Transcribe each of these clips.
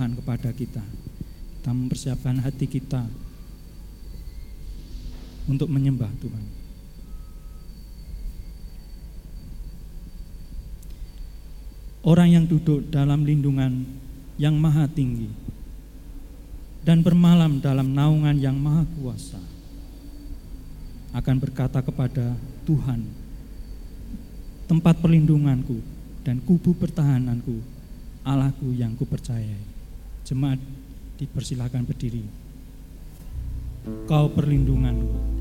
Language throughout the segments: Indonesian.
Tuhan kepada kita. Kita mempersiapkan hati kita untuk menyembah Tuhan. Orang yang duduk dalam lindungan yang maha tinggi dan bermalam dalam naungan yang maha kuasa akan berkata kepada Tuhan, tempat perlindunganku dan kubu pertahananku, Allahku yang kupercayai. Jemaat dipersilakan berdiri. Kau perlindunganku.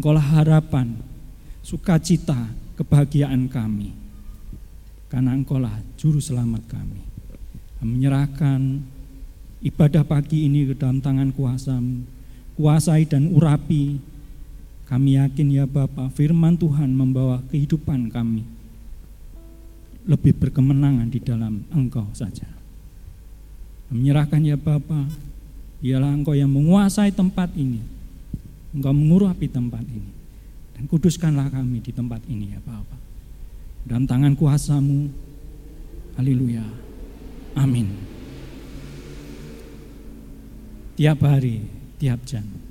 Engkaulah harapan, sukacita, kebahagiaan kami. Karena engkaulah juru selamat kami. Menyerahkan ibadah pagi ini ke dalam tangan kuasamu. Kuasai dan urapi. Kami yakin ya Bapak, firman Tuhan membawa kehidupan kami lebih berkemenangan di dalam Engkau saja. Menyerahkan ya Bapa, ialah Engkau yang menguasai tempat ini. Engkau mengurapi tempat ini. Dan kuduskanlah kami di tempat ini ya Bapa. Dalam tangan kuasamu, haleluya, amin. Tiap hari, tiap jam.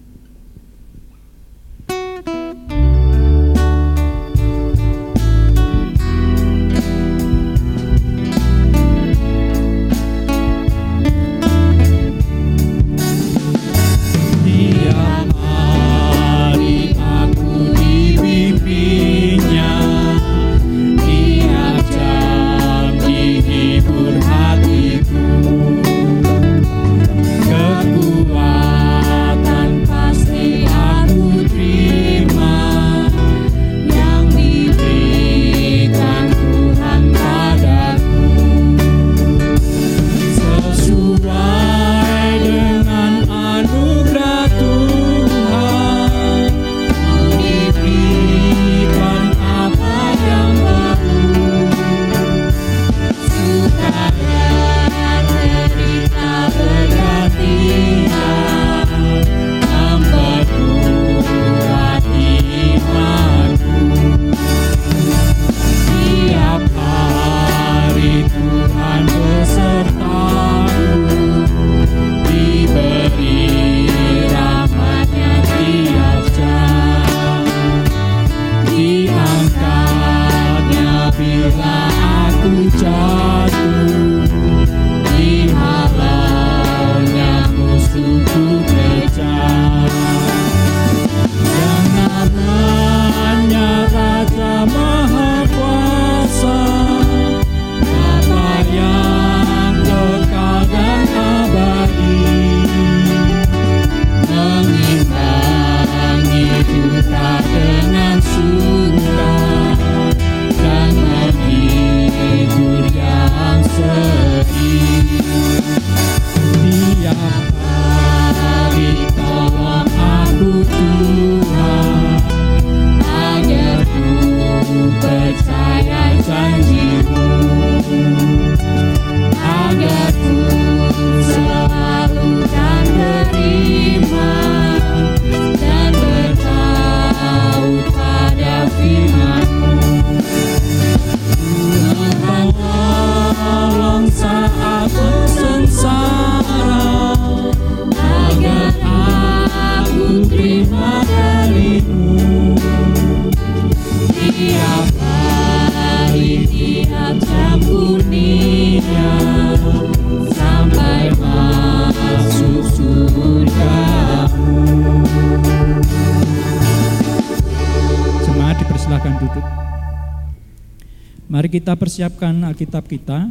Kita persiapkan Alkitab kita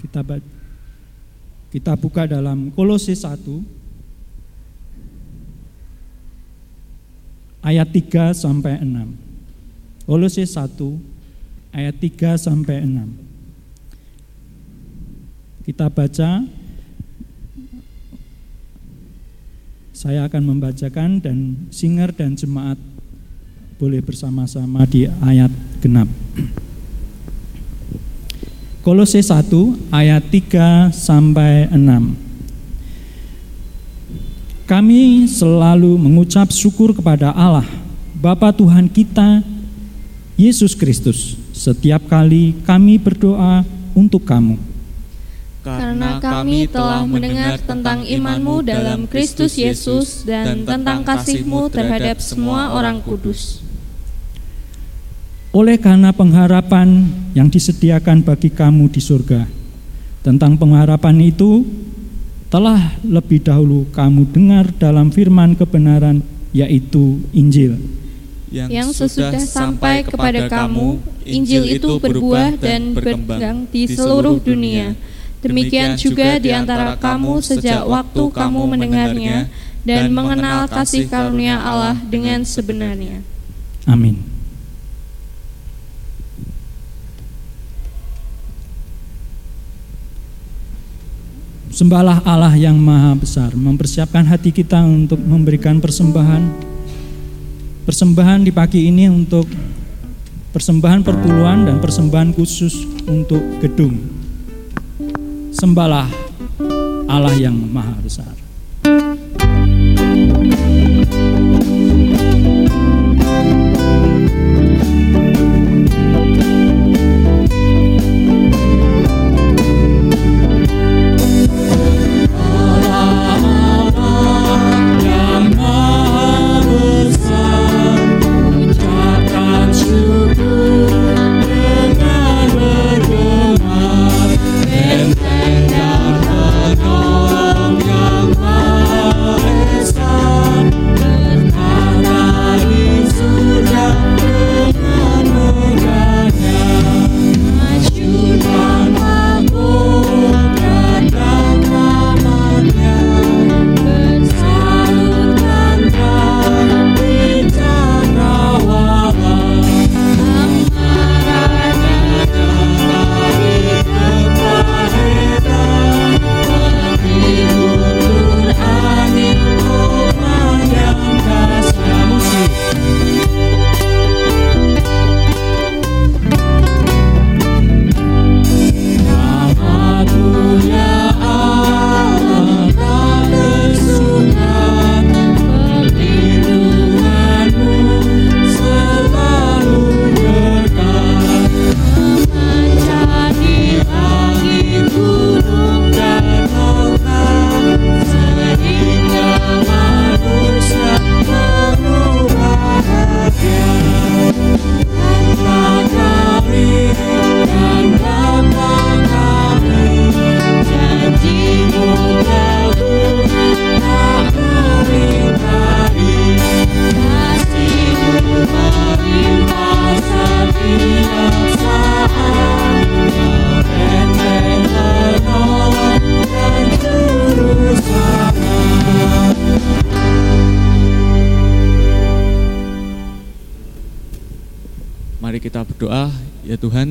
Kita kita buka dalam Kolose 1 ayat 3 sampai 6. Kolose 1 ayat 3 sampai 6. Kita baca saya akan membacakan dan singer dan jemaat boleh bersama-sama di ayat genap. Kolose 1 ayat 3 sampai 6. Kami selalu mengucap syukur kepada Allah, Bapa Tuhan kita, Yesus Kristus, setiap kali kami berdoa untuk kamu. Karena kami telah mendengar tentang imanmu dalam Kristus Yesus dan tentang kasihmu terhadap semua orang kudus. Oleh karena pengharapan yang disediakan bagi kamu di surga, tentang pengharapan itu telah lebih dahulu kamu dengar dalam firman kebenaran, yaitu Injil. Yang sesudah sampai kepada kamu, Injil itu berbuah dan berkembang di seluruh dunia. Demikian juga di antara kamu sejak waktu kamu mendengarnya dan mengenal kasih karunia Allah dengan sebenarnya. Amin. Sembahlah Allah yang maha besar, mempersiapkan hati kita untuk memberikan persembahan. Persembahan di pagi ini untuk persembahan perpuluhan dan persembahan khusus untuk gedung. Sembahlah Allah yang maha besar.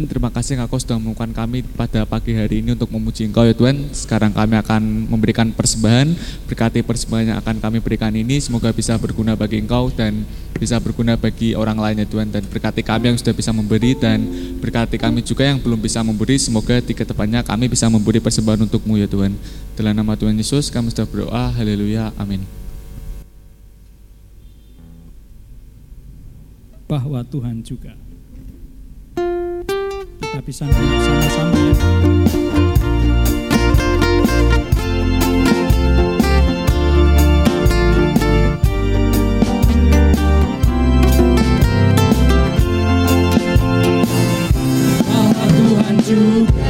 Terima kasih Engkau sudah menemukan kami pada pagi hari ini untuk memuji Engkau ya Tuhan. Sekarang kami akan memberikan persembahan, berkati persembahan yang akan kami berikan ini, semoga bisa berguna bagi Engkau dan bisa berguna bagi orang lain ya Tuhan. Dan berkati kami yang sudah bisa memberi dan berkati kami juga yang belum bisa memberi, semoga di ke depannya kami bisa memberi persembahan untukmu ya Tuhan. Dalam nama Tuhan Yesus kami sudah berdoa, haleluya, amin. Bahwa Tuhan juga kita bisa sama-sama ya. Tuhan juga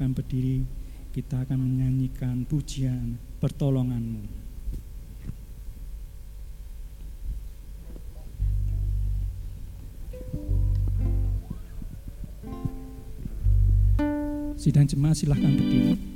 persilahkan berdiri. Kita akan menyanyikan pujian pertolonganmu. Sidang jemaat silahkan berdiri.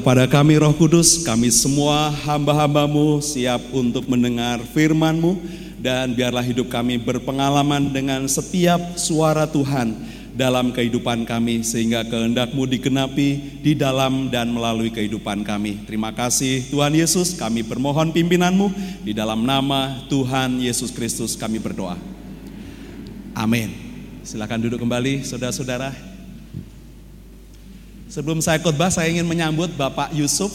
Kepada kami Roh Kudus, kami semua hamba-hambamu siap untuk mendengar firman-Mu dan biarlah hidup kami berpengalaman dengan setiap suara Tuhan dalam kehidupan kami sehingga kehendak-Mu digenapi di dalam dan melalui kehidupan kami. Terima kasih Tuhan Yesus, kami bermohon pimpinan-Mu di dalam nama Tuhan Yesus Kristus kami berdoa. Amin. Silakan duduk kembali saudara-saudara. Sebelum saya khotbah, saya ingin menyambut Bapak Yusuf.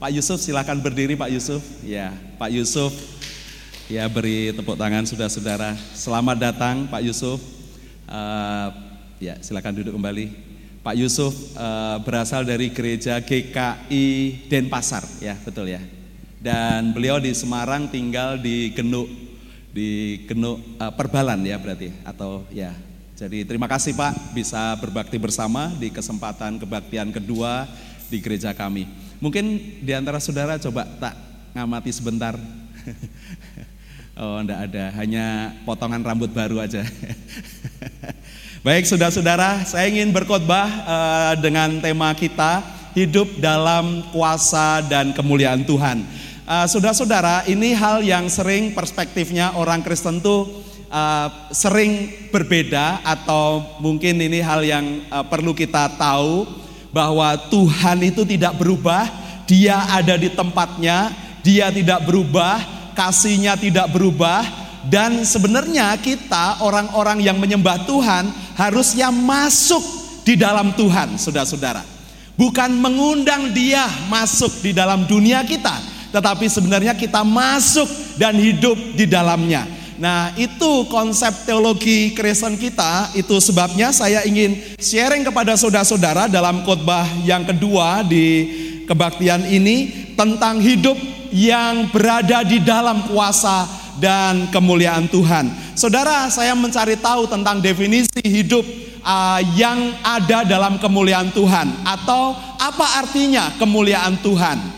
Pak Yusuf, silakan berdiri Pak Yusuf. Ya, Pak Yusuf. Ya, beri tepuk tangan saudara-saudara. Selamat datang Pak Yusuf. Uh, ya, silakan duduk kembali. Pak Yusuf uh, berasal dari gereja GKI Denpasar, ya betul ya. Dan beliau di Semarang tinggal di Genuk, di Genuk uh, Perbalan ya berarti, atau ya jadi terima kasih Pak bisa berbakti bersama di kesempatan kebaktian kedua di gereja kami. Mungkin di antara saudara coba tak ngamati sebentar. oh enggak ada, hanya potongan rambut baru aja. Baik saudara-saudara, saya ingin berkhotbah uh, dengan tema kita hidup dalam kuasa dan kemuliaan Tuhan. Uh, saudara-saudara, ini hal yang sering perspektifnya orang Kristen tuh uh, sering berbeda atau mungkin ini hal yang uh, perlu kita tahu bahwa Tuhan itu tidak berubah, Dia ada di tempatnya, Dia tidak berubah, kasihnya tidak berubah dan sebenarnya kita orang-orang yang menyembah Tuhan harusnya masuk di dalam Tuhan, saudara-saudara. Bukan mengundang dia masuk di dalam dunia kita, tetapi sebenarnya kita masuk dan hidup di dalamnya. Nah, itu konsep teologi Kristen kita. Itu sebabnya saya ingin sharing kepada saudara-saudara dalam khotbah yang kedua di kebaktian ini tentang hidup yang berada di dalam kuasa dan kemuliaan Tuhan. Saudara, saya mencari tahu tentang definisi hidup uh, yang ada dalam kemuliaan Tuhan atau apa artinya kemuliaan Tuhan.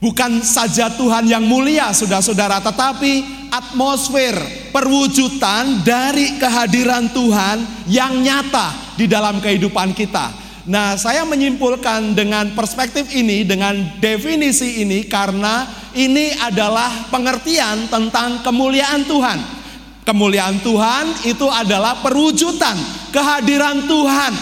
Bukan saja Tuhan yang mulia, saudara-saudara, tetapi atmosfer perwujudan dari kehadiran Tuhan yang nyata di dalam kehidupan kita. Nah, saya menyimpulkan dengan perspektif ini, dengan definisi ini, karena ini adalah pengertian tentang kemuliaan Tuhan. Kemuliaan Tuhan itu adalah perwujudan kehadiran Tuhan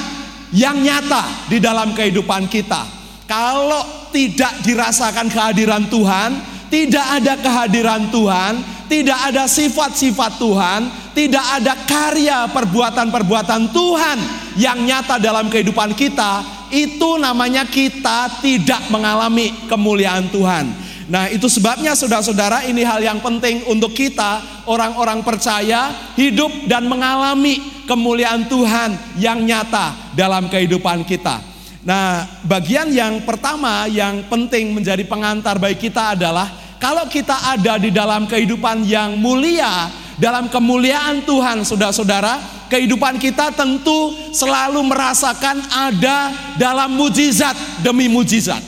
yang nyata di dalam kehidupan kita. Kalau tidak dirasakan kehadiran Tuhan, tidak ada kehadiran Tuhan, tidak ada sifat-sifat Tuhan, tidak ada karya perbuatan-perbuatan Tuhan yang nyata dalam kehidupan kita, itu namanya kita tidak mengalami kemuliaan Tuhan. Nah, itu sebabnya saudara-saudara, ini hal yang penting untuk kita, orang-orang percaya, hidup dan mengalami kemuliaan Tuhan yang nyata dalam kehidupan kita. Nah, bagian yang pertama yang penting menjadi pengantar bagi kita adalah kalau kita ada di dalam kehidupan yang mulia, dalam kemuliaan Tuhan, saudara-saudara, kehidupan kita tentu selalu merasakan ada dalam mujizat demi mujizat.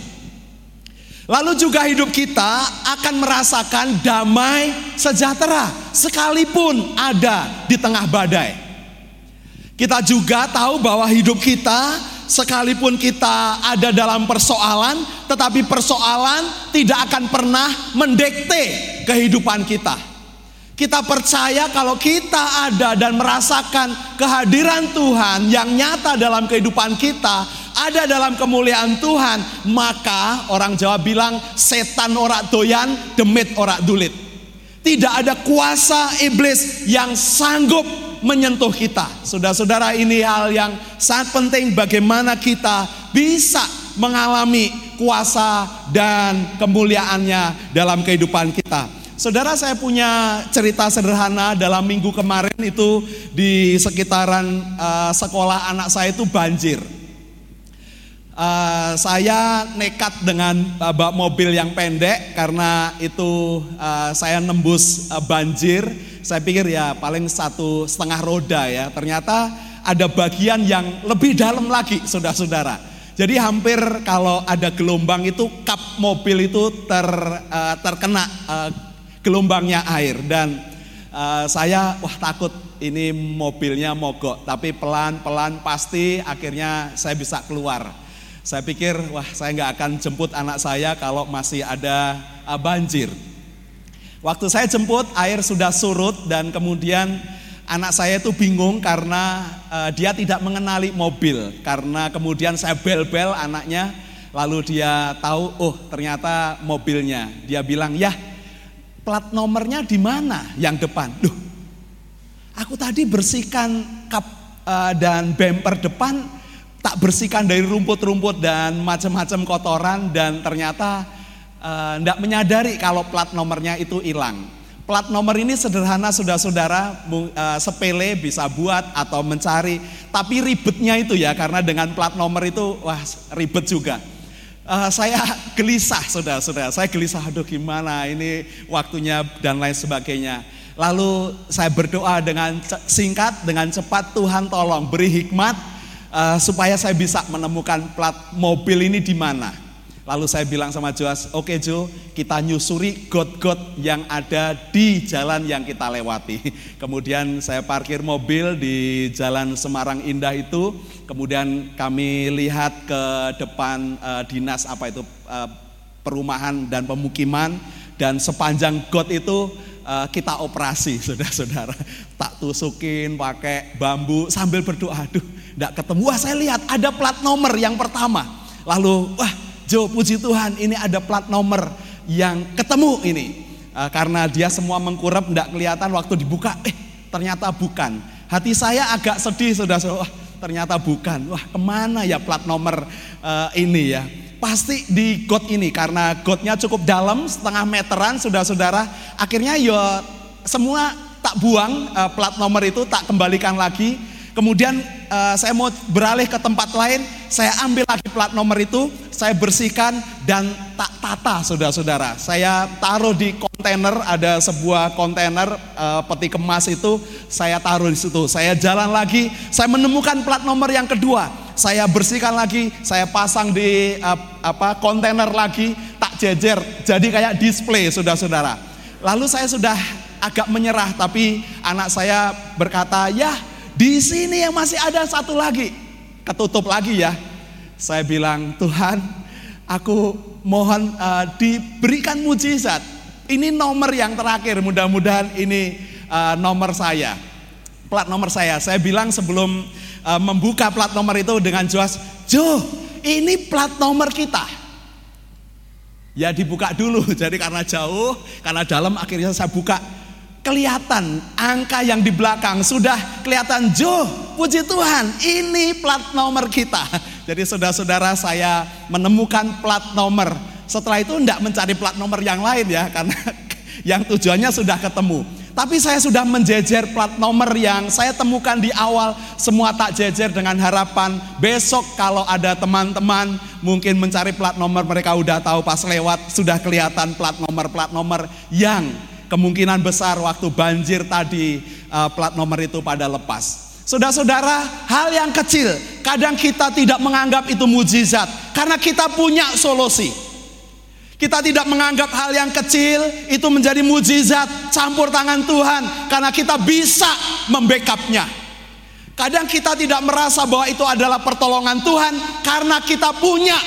Lalu juga hidup kita akan merasakan damai sejahtera sekalipun ada di tengah badai. Kita juga tahu bahwa hidup kita sekalipun kita ada dalam persoalan, tetapi persoalan tidak akan pernah mendekte kehidupan kita. Kita percaya kalau kita ada dan merasakan kehadiran Tuhan yang nyata dalam kehidupan kita, ada dalam kemuliaan Tuhan, maka orang Jawa bilang setan ora doyan, demit ora dulit. Tidak ada kuasa iblis yang sanggup menyentuh kita. Saudara-saudara, ini hal yang sangat penting bagaimana kita bisa mengalami kuasa dan kemuliaannya dalam kehidupan kita. Saudara, saya punya cerita sederhana dalam minggu kemarin itu di sekitaran uh, sekolah anak saya itu banjir. Uh, saya nekat dengan uh, mobil yang pendek karena itu uh, saya nembus uh, banjir saya pikir ya paling satu setengah roda ya. Ternyata ada bagian yang lebih dalam lagi saudara-saudara. Jadi hampir kalau ada gelombang itu kap mobil itu ter, uh, terkena uh, gelombangnya air dan uh, saya wah takut ini mobilnya mogok tapi pelan-pelan pasti akhirnya saya bisa keluar. Saya pikir wah saya nggak akan jemput anak saya kalau masih ada uh, banjir. Waktu saya jemput air sudah surut dan kemudian anak saya itu bingung karena uh, dia tidak mengenali mobil. Karena kemudian saya bel-bel anaknya lalu dia tahu oh ternyata mobilnya. Dia bilang ya plat nomornya di mana? Yang depan. Duh aku tadi bersihkan kap uh, dan bumper depan tak bersihkan dari rumput-rumput dan macam-macam kotoran dan ternyata tidak eh, uh, menyadari kalau plat nomornya itu hilang. Plat nomor ini sederhana saudara-saudara, uh, sepele bisa buat atau mencari, tapi ribetnya itu ya karena dengan plat nomor itu wah ribet juga. Uh, saya gelisah saudara-saudara, saya gelisah aduh gimana ini waktunya dan lain sebagainya. Lalu saya berdoa dengan singkat, dengan cepat Tuhan tolong beri hikmat uh, supaya saya bisa menemukan plat mobil ini di mana. Lalu saya bilang sama Joas, oke okay, Jo, kita nyusuri got-got yang ada di jalan yang kita lewati. Kemudian saya parkir mobil di jalan Semarang Indah itu, kemudian kami lihat ke depan uh, dinas apa itu uh, perumahan dan pemukiman dan sepanjang got itu uh, kita operasi, saudara-saudara. Tak tusukin pakai bambu sambil berdoa, aduh, tidak ketemu. Wah saya lihat ada plat nomor yang pertama. Lalu, wah Jo, puji Tuhan, ini ada plat nomor yang ketemu ini. Uh, karena dia semua mengkurap, tidak kelihatan waktu dibuka, eh ternyata bukan. Hati saya agak sedih, saudara-saudara. Wah, ternyata bukan. Wah, ke mana ya plat nomor uh, ini ya? Pasti di got ini, karena gotnya cukup dalam, setengah meteran, saudara-saudara. Akhirnya ya semua tak buang uh, plat nomor itu, tak kembalikan lagi. Kemudian uh, saya mau beralih ke tempat lain, saya ambil lagi plat nomor itu, saya bersihkan dan tak tata saudara-saudara. Saya taruh di kontainer, ada sebuah kontainer uh, peti kemas itu, saya taruh di situ. Saya jalan lagi, saya menemukan plat nomor yang kedua. Saya bersihkan lagi, saya pasang di uh, apa kontainer lagi, tak jejer, jadi kayak display saudara-saudara. Lalu saya sudah agak menyerah, tapi anak saya berkata, ya di sini yang masih ada satu lagi. Ketutup lagi ya. Saya bilang, Tuhan, aku mohon uh, diberikan mujizat. Ini nomor yang terakhir, mudah-mudahan ini uh, nomor saya. Plat nomor saya. Saya bilang sebelum uh, membuka plat nomor itu dengan jelas, Jo, ini plat nomor kita. Ya dibuka dulu, jadi karena jauh, karena dalam akhirnya saya buka kelihatan angka yang di belakang sudah kelihatan Jo, puji Tuhan, ini plat nomor kita. Jadi saudara-saudara saya menemukan plat nomor. Setelah itu tidak mencari plat nomor yang lain ya, karena yang tujuannya sudah ketemu. Tapi saya sudah menjejer plat nomor yang saya temukan di awal semua tak jejer dengan harapan besok kalau ada teman-teman mungkin mencari plat nomor mereka udah tahu pas lewat sudah kelihatan plat nomor-plat nomor yang kemungkinan besar waktu banjir tadi uh, plat nomor itu pada lepas. Saudara-saudara, hal yang kecil kadang kita tidak menganggap itu mujizat karena kita punya solusi. Kita tidak menganggap hal yang kecil itu menjadi mujizat campur tangan Tuhan karena kita bisa membackupnya. Kadang kita tidak merasa bahwa itu adalah pertolongan Tuhan karena kita punya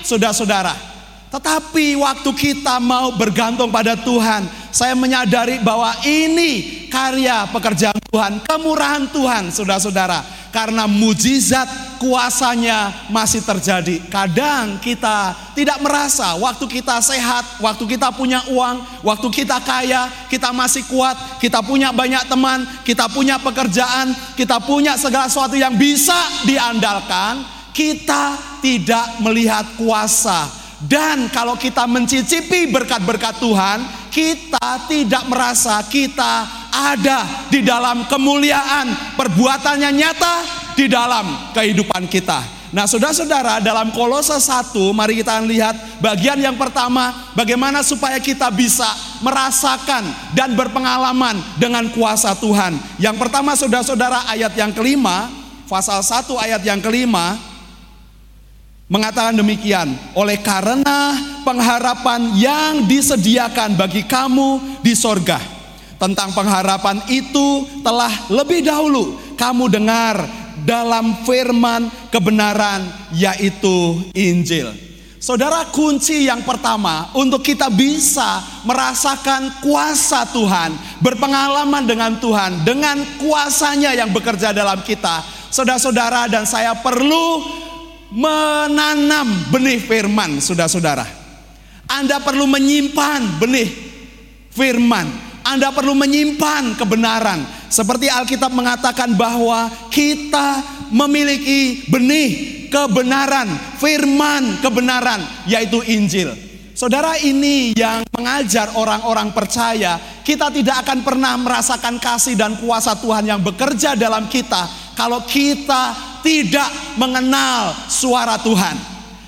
saudara-saudara. Tetapi waktu kita mau bergantung pada Tuhan, saya menyadari bahwa ini karya pekerjaan Tuhan, kemurahan Tuhan, saudara-saudara. Karena mujizat kuasanya masih terjadi. Kadang kita tidak merasa waktu kita sehat, waktu kita punya uang, waktu kita kaya, kita masih kuat, kita punya banyak teman, kita punya pekerjaan, kita punya segala sesuatu yang bisa diandalkan, kita tidak melihat kuasa dan kalau kita mencicipi berkat-berkat Tuhan, kita tidak merasa kita ada di dalam kemuliaan perbuatannya nyata di dalam kehidupan kita. Nah, saudara-saudara, dalam Kolose 1, mari kita lihat bagian yang pertama, bagaimana supaya kita bisa merasakan dan berpengalaman dengan kuasa Tuhan. Yang pertama, saudara-saudara, ayat yang kelima, pasal 1 ayat yang kelima, mengatakan demikian, oleh karena pengharapan yang disediakan bagi kamu di sorga. Tentang pengharapan itu telah lebih dahulu kamu dengar dalam firman kebenaran yaitu Injil. Saudara kunci yang pertama untuk kita bisa merasakan kuasa Tuhan, berpengalaman dengan Tuhan, dengan kuasanya yang bekerja dalam kita. Saudara-saudara dan saya perlu menanam benih firman, saudara-saudara. Anda perlu menyimpan benih firman. Anda perlu menyimpan kebenaran. Seperti Alkitab mengatakan bahwa kita memiliki benih kebenaran, firman kebenaran, yaitu Injil. Saudara ini yang mengajar orang-orang percaya, kita tidak akan pernah merasakan kasih dan kuasa Tuhan yang bekerja dalam kita kalau kita tidak mengenal suara Tuhan.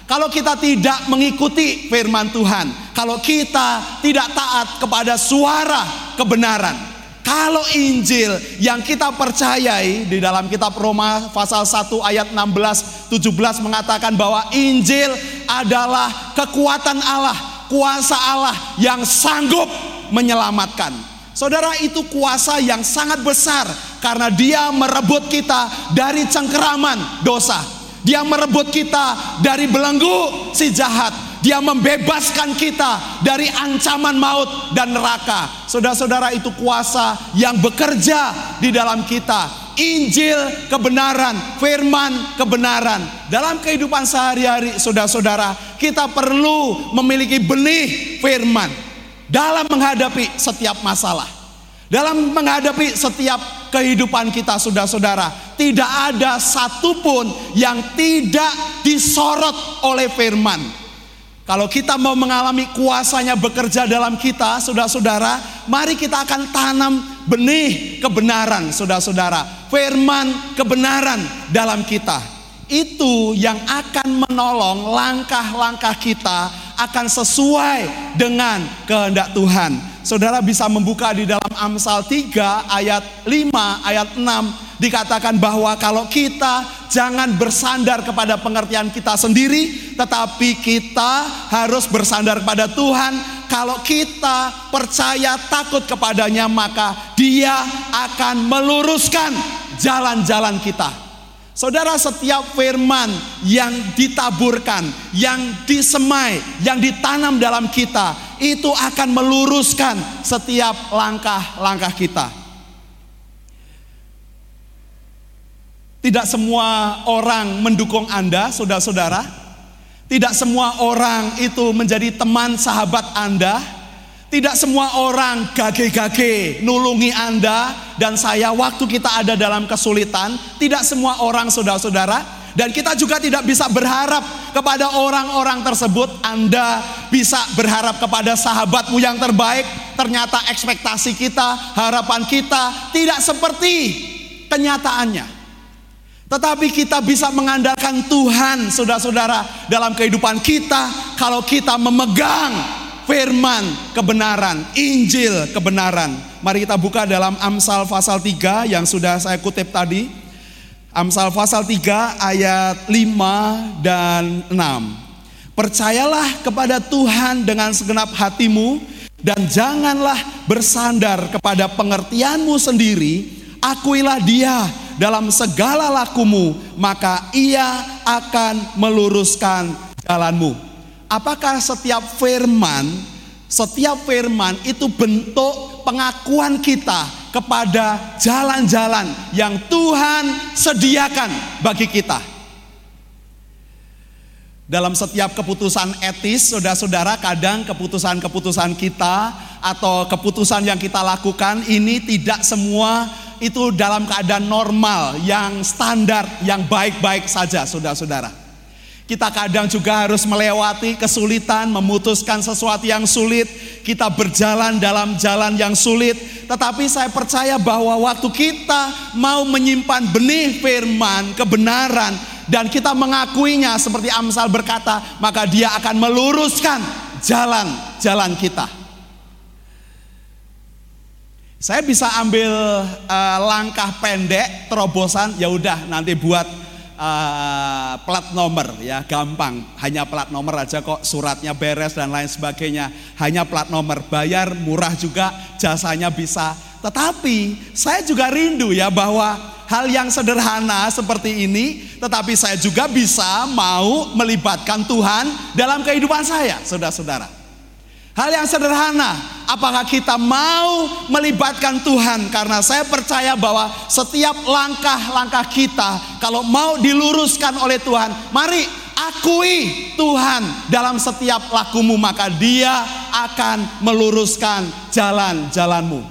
Kalau kita tidak mengikuti firman Tuhan, kalau kita tidak taat kepada suara kebenaran, kalau Injil yang kita percayai di dalam kitab Roma pasal 1 ayat 16 17 mengatakan bahwa Injil adalah kekuatan Allah, kuasa Allah yang sanggup menyelamatkan. Saudara itu kuasa yang sangat besar karena dia merebut kita dari cengkeraman dosa. Dia merebut kita dari belenggu si jahat. Dia membebaskan kita dari ancaman maut dan neraka. Saudara-saudara itu kuasa yang bekerja di dalam kita. Injil kebenaran, firman kebenaran. Dalam kehidupan sehari-hari saudara-saudara, kita perlu memiliki benih firman dalam menghadapi setiap masalah. Dalam menghadapi setiap kehidupan kita saudara-saudara. Tidak ada satupun yang tidak disorot oleh firman. Kalau kita mau mengalami kuasanya bekerja dalam kita, saudara-saudara, mari kita akan tanam benih kebenaran, saudara-saudara. Firman kebenaran dalam kita. Itu yang akan menolong langkah-langkah kita akan sesuai dengan kehendak Tuhan. Saudara bisa membuka di dalam Amsal 3 ayat 5, ayat 6 dikatakan bahwa kalau kita jangan bersandar kepada pengertian kita sendiri, tetapi kita harus bersandar kepada Tuhan. Kalau kita percaya takut kepadanya, maka Dia akan meluruskan jalan-jalan kita. Saudara, setiap firman yang ditaburkan, yang disemai, yang ditanam dalam kita, itu akan meluruskan setiap langkah-langkah kita. Tidak semua orang mendukung Anda, saudara-saudara. Tidak semua orang itu menjadi teman sahabat Anda. Tidak semua orang gage-gage nulungi Anda dan saya waktu kita ada dalam kesulitan. Tidak semua orang saudara-saudara. Dan kita juga tidak bisa berharap kepada orang-orang tersebut. Anda bisa berharap kepada sahabatmu yang terbaik. Ternyata ekspektasi kita, harapan kita tidak seperti kenyataannya. Tetapi kita bisa mengandalkan Tuhan, saudara-saudara, dalam kehidupan kita kalau kita memegang firman kebenaran, Injil kebenaran. Mari kita buka dalam Amsal pasal 3 yang sudah saya kutip tadi. Amsal pasal 3 ayat 5 dan 6. Percayalah kepada Tuhan dengan segenap hatimu dan janganlah bersandar kepada pengertianmu sendiri. Akuilah dia dalam segala lakumu, maka ia akan meluruskan jalanmu. Apakah setiap firman, setiap firman itu bentuk pengakuan kita kepada jalan-jalan yang Tuhan sediakan bagi kita? Dalam setiap keputusan etis, saudara-saudara, kadang keputusan-keputusan kita atau keputusan yang kita lakukan ini tidak semua itu dalam keadaan normal, yang standar, yang baik-baik saja, saudara-saudara. Kita kadang juga harus melewati kesulitan, memutuskan sesuatu yang sulit. Kita berjalan dalam jalan yang sulit, tetapi saya percaya bahwa waktu kita mau menyimpan benih firman, kebenaran, dan kita mengakuinya seperti Amsal berkata, maka dia akan meluruskan jalan-jalan kita. Saya bisa ambil uh, langkah pendek, terobosan, ya udah nanti buat uh, plat nomor ya gampang. Hanya plat nomor aja kok suratnya beres dan lain sebagainya. Hanya plat nomor, bayar murah juga, jasanya bisa. Tetapi saya juga rindu ya bahwa hal yang sederhana seperti ini, tetapi saya juga bisa mau melibatkan Tuhan dalam kehidupan saya, saudara-saudara. Hal yang sederhana, apakah kita mau melibatkan Tuhan? Karena saya percaya bahwa setiap langkah-langkah kita, kalau mau diluruskan oleh Tuhan, mari akui Tuhan dalam setiap lakumu, maka Dia akan meluruskan jalan-jalanmu.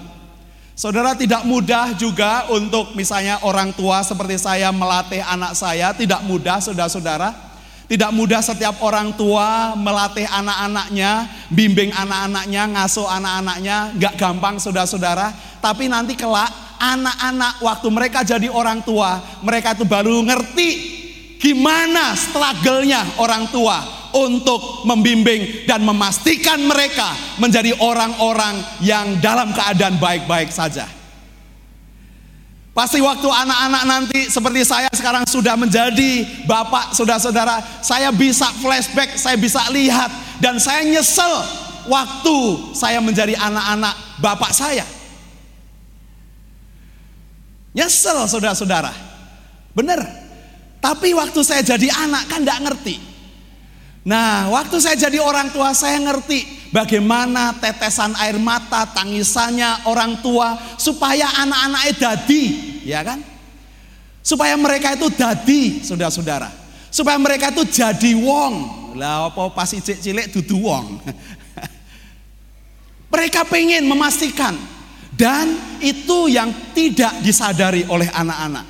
Saudara tidak mudah juga untuk misalnya orang tua seperti saya melatih anak saya, tidak mudah saudara-saudara. Tidak mudah setiap orang tua melatih anak-anaknya, bimbing anak-anaknya, ngasuh anak-anaknya, gak gampang saudara-saudara. Tapi nanti kelak anak-anak waktu mereka jadi orang tua, mereka itu baru ngerti gimana struggle-nya orang tua untuk membimbing dan memastikan mereka menjadi orang-orang yang dalam keadaan baik-baik saja. Pasti waktu anak-anak nanti seperti saya sekarang sudah menjadi bapak, saudara-saudara, saya bisa flashback, saya bisa lihat dan saya nyesel waktu saya menjadi anak-anak bapak saya. Nyesel saudara-saudara. Bener. Tapi waktu saya jadi anak kan tidak ngerti. Nah, waktu saya jadi orang tua saya ngerti bagaimana tetesan air mata, tangisannya orang tua supaya anak-anaknya dadi, ya kan? Supaya mereka itu dadi, saudara-saudara. Supaya mereka itu jadi wong. Lah apa pas cilik dudu wong. mereka pengen memastikan dan itu yang tidak disadari oleh anak-anak.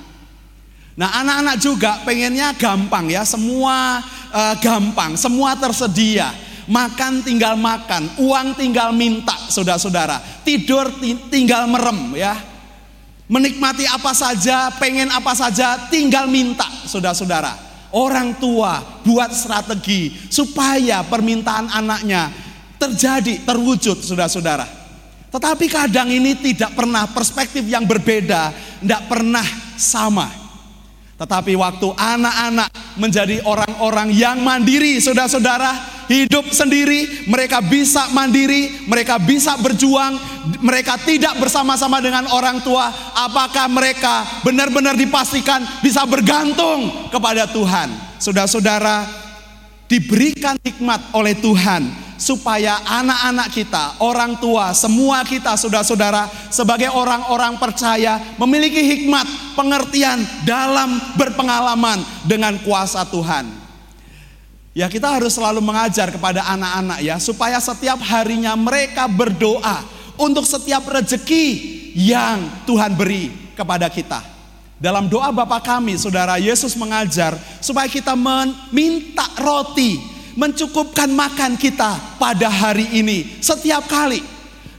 Nah, anak-anak juga pengennya gampang ya, semua uh, gampang, semua tersedia. Makan tinggal makan, uang tinggal minta, saudara-saudara. Tidur tinggal merem ya. Menikmati apa saja, pengen apa saja, tinggal minta, saudara-saudara. Orang tua buat strategi supaya permintaan anaknya terjadi, terwujud, saudara-saudara. Tetapi kadang ini tidak pernah perspektif yang berbeda, tidak pernah sama. Tetapi waktu anak-anak menjadi orang-orang yang mandiri, saudara-saudara, hidup sendiri, mereka bisa mandiri, mereka bisa berjuang, mereka tidak bersama-sama dengan orang tua. Apakah mereka benar-benar dipastikan bisa bergantung kepada Tuhan? Saudara-saudara, diberikan hikmat oleh Tuhan supaya anak-anak kita, orang tua, semua kita, saudara-saudara, sebagai orang-orang percaya, memiliki hikmat, pengertian dalam berpengalaman dengan kuasa Tuhan. Ya kita harus selalu mengajar kepada anak-anak ya supaya setiap harinya mereka berdoa untuk setiap rezeki yang Tuhan beri kepada kita. Dalam doa Bapa kami, Saudara Yesus mengajar supaya kita meminta roti, mencukupkan makan kita pada hari ini setiap kali.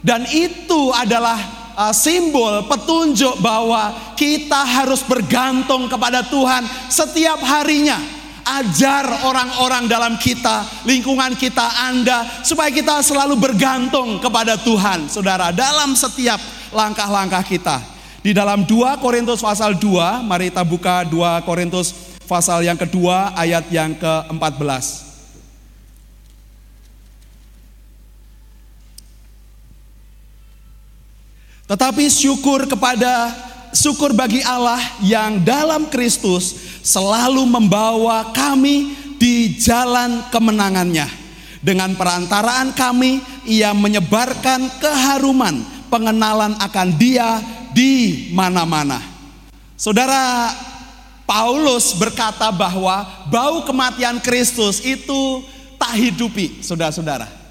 Dan itu adalah uh, simbol petunjuk bahwa kita harus bergantung kepada Tuhan setiap harinya ajar orang-orang dalam kita, lingkungan kita, Anda, supaya kita selalu bergantung kepada Tuhan, saudara, dalam setiap langkah-langkah kita. Di dalam 2 Korintus pasal 2, mari kita buka 2 Korintus pasal yang kedua, ayat yang ke-14. Tetapi syukur kepada syukur bagi Allah yang dalam Kristus selalu membawa kami di jalan kemenangannya. Dengan perantaraan kami, ia menyebarkan keharuman pengenalan akan dia di mana-mana. Saudara, Paulus berkata bahwa bau kematian Kristus itu tak hidupi, saudara-saudara.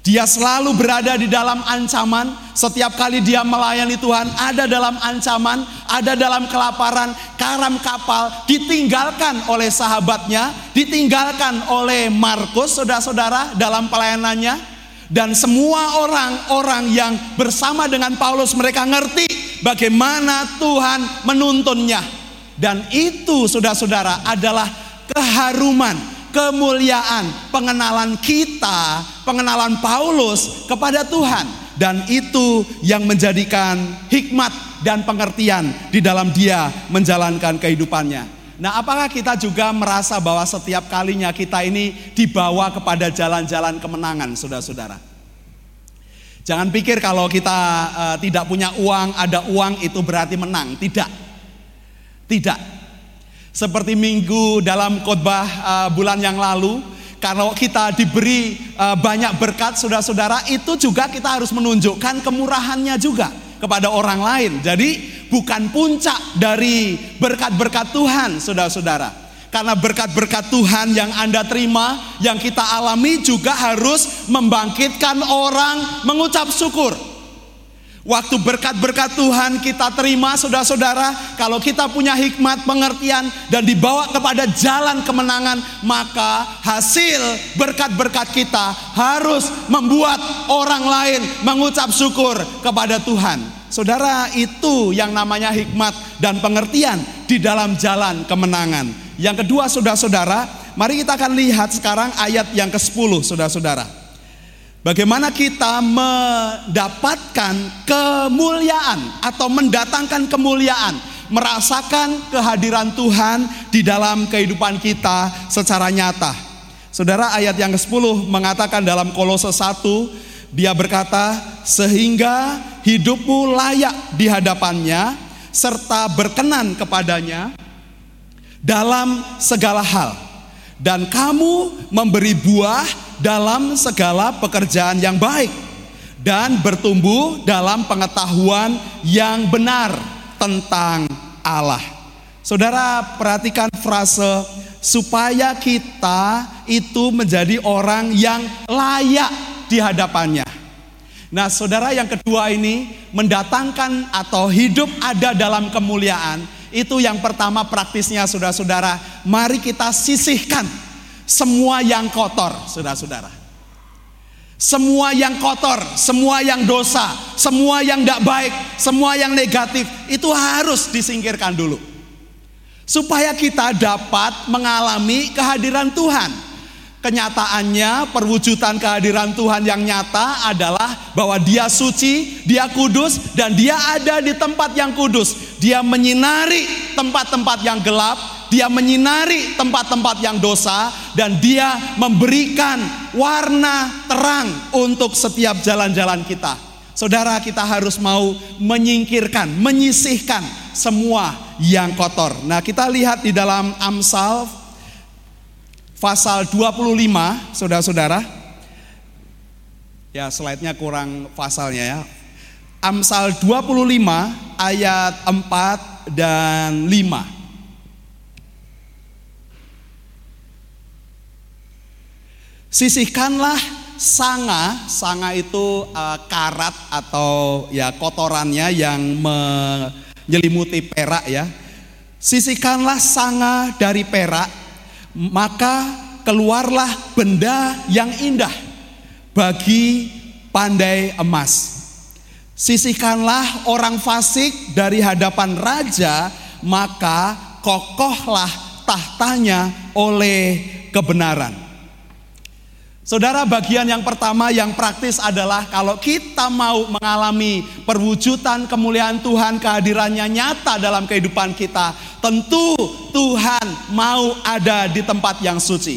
Dia selalu berada di dalam ancaman. Setiap kali dia melayani Tuhan, ada dalam ancaman, ada dalam kelaparan. Karam kapal ditinggalkan oleh sahabatnya, ditinggalkan oleh Markus, saudara-saudara, dalam pelayanannya. Dan semua orang-orang yang bersama dengan Paulus, mereka ngerti bagaimana Tuhan menuntunnya. Dan itu, saudara-saudara, adalah keharuman kemuliaan, pengenalan kita, pengenalan Paulus kepada Tuhan. Dan itu yang menjadikan hikmat dan pengertian di dalam dia menjalankan kehidupannya. Nah, apakah kita juga merasa bahwa setiap kalinya kita ini dibawa kepada jalan-jalan kemenangan, saudara-saudara? Jangan pikir kalau kita uh, tidak punya uang, ada uang itu berarti menang. Tidak, tidak. Seperti minggu dalam khotbah uh, bulan yang lalu, kalau kita diberi uh, banyak berkat saudara-saudara, itu juga kita harus menunjukkan kemurahannya juga kepada orang lain. Jadi bukan puncak dari berkat-berkat Tuhan saudara-saudara. Karena berkat-berkat Tuhan yang Anda terima, yang kita alami juga harus membangkitkan orang mengucap syukur. Waktu berkat-berkat Tuhan kita terima saudara-saudara Kalau kita punya hikmat pengertian dan dibawa kepada jalan kemenangan Maka hasil berkat-berkat kita harus membuat orang lain mengucap syukur kepada Tuhan. Saudara itu yang namanya hikmat dan pengertian di dalam jalan kemenangan. Yang kedua saudara-saudara Mari kita akan lihat sekarang ayat yang ke-10 saudara-saudara Bagaimana kita mendapatkan kemuliaan atau mendatangkan kemuliaan, merasakan kehadiran Tuhan di dalam kehidupan kita secara nyata. Saudara ayat yang ke-10 mengatakan dalam Kolose 1 dia berkata sehingga hidupmu layak di hadapannya serta berkenan kepadanya dalam segala hal dan kamu memberi buah dalam segala pekerjaan yang baik dan bertumbuh dalam pengetahuan yang benar tentang Allah. Saudara, perhatikan frase supaya kita itu menjadi orang yang layak di hadapannya. Nah, saudara, yang kedua ini mendatangkan atau hidup ada dalam kemuliaan. Itu yang pertama praktisnya, saudara-saudara. Mari kita sisihkan semua yang kotor, saudara-saudara. Semua yang kotor, semua yang dosa, semua yang tidak baik, semua yang negatif itu harus disingkirkan dulu. Supaya kita dapat mengalami kehadiran Tuhan. Kenyataannya perwujudan kehadiran Tuhan yang nyata adalah bahwa dia suci, dia kudus, dan dia ada di tempat yang kudus. Dia menyinari tempat-tempat yang gelap, dia menyinari tempat-tempat yang dosa, dan dia memberikan warna terang untuk setiap jalan-jalan kita. Saudara, kita harus mau menyingkirkan, menyisihkan semua yang kotor. Nah, kita lihat di dalam Amsal pasal 25, saudara-saudara. Ya, slide-nya kurang pasalnya ya. Amsal 25 ayat 4 dan 5. Sisihkanlah sanga, sanga itu uh, karat atau ya kotorannya yang menyelimuti perak ya. Sisihkanlah sanga dari perak maka keluarlah benda yang indah bagi pandai emas. Sisihkanlah orang fasik dari hadapan raja, maka kokohlah tahtanya oleh kebenaran. Saudara, bagian yang pertama yang praktis adalah kalau kita mau mengalami perwujudan kemuliaan Tuhan, kehadirannya nyata dalam kehidupan kita, tentu Tuhan mau ada di tempat yang suci.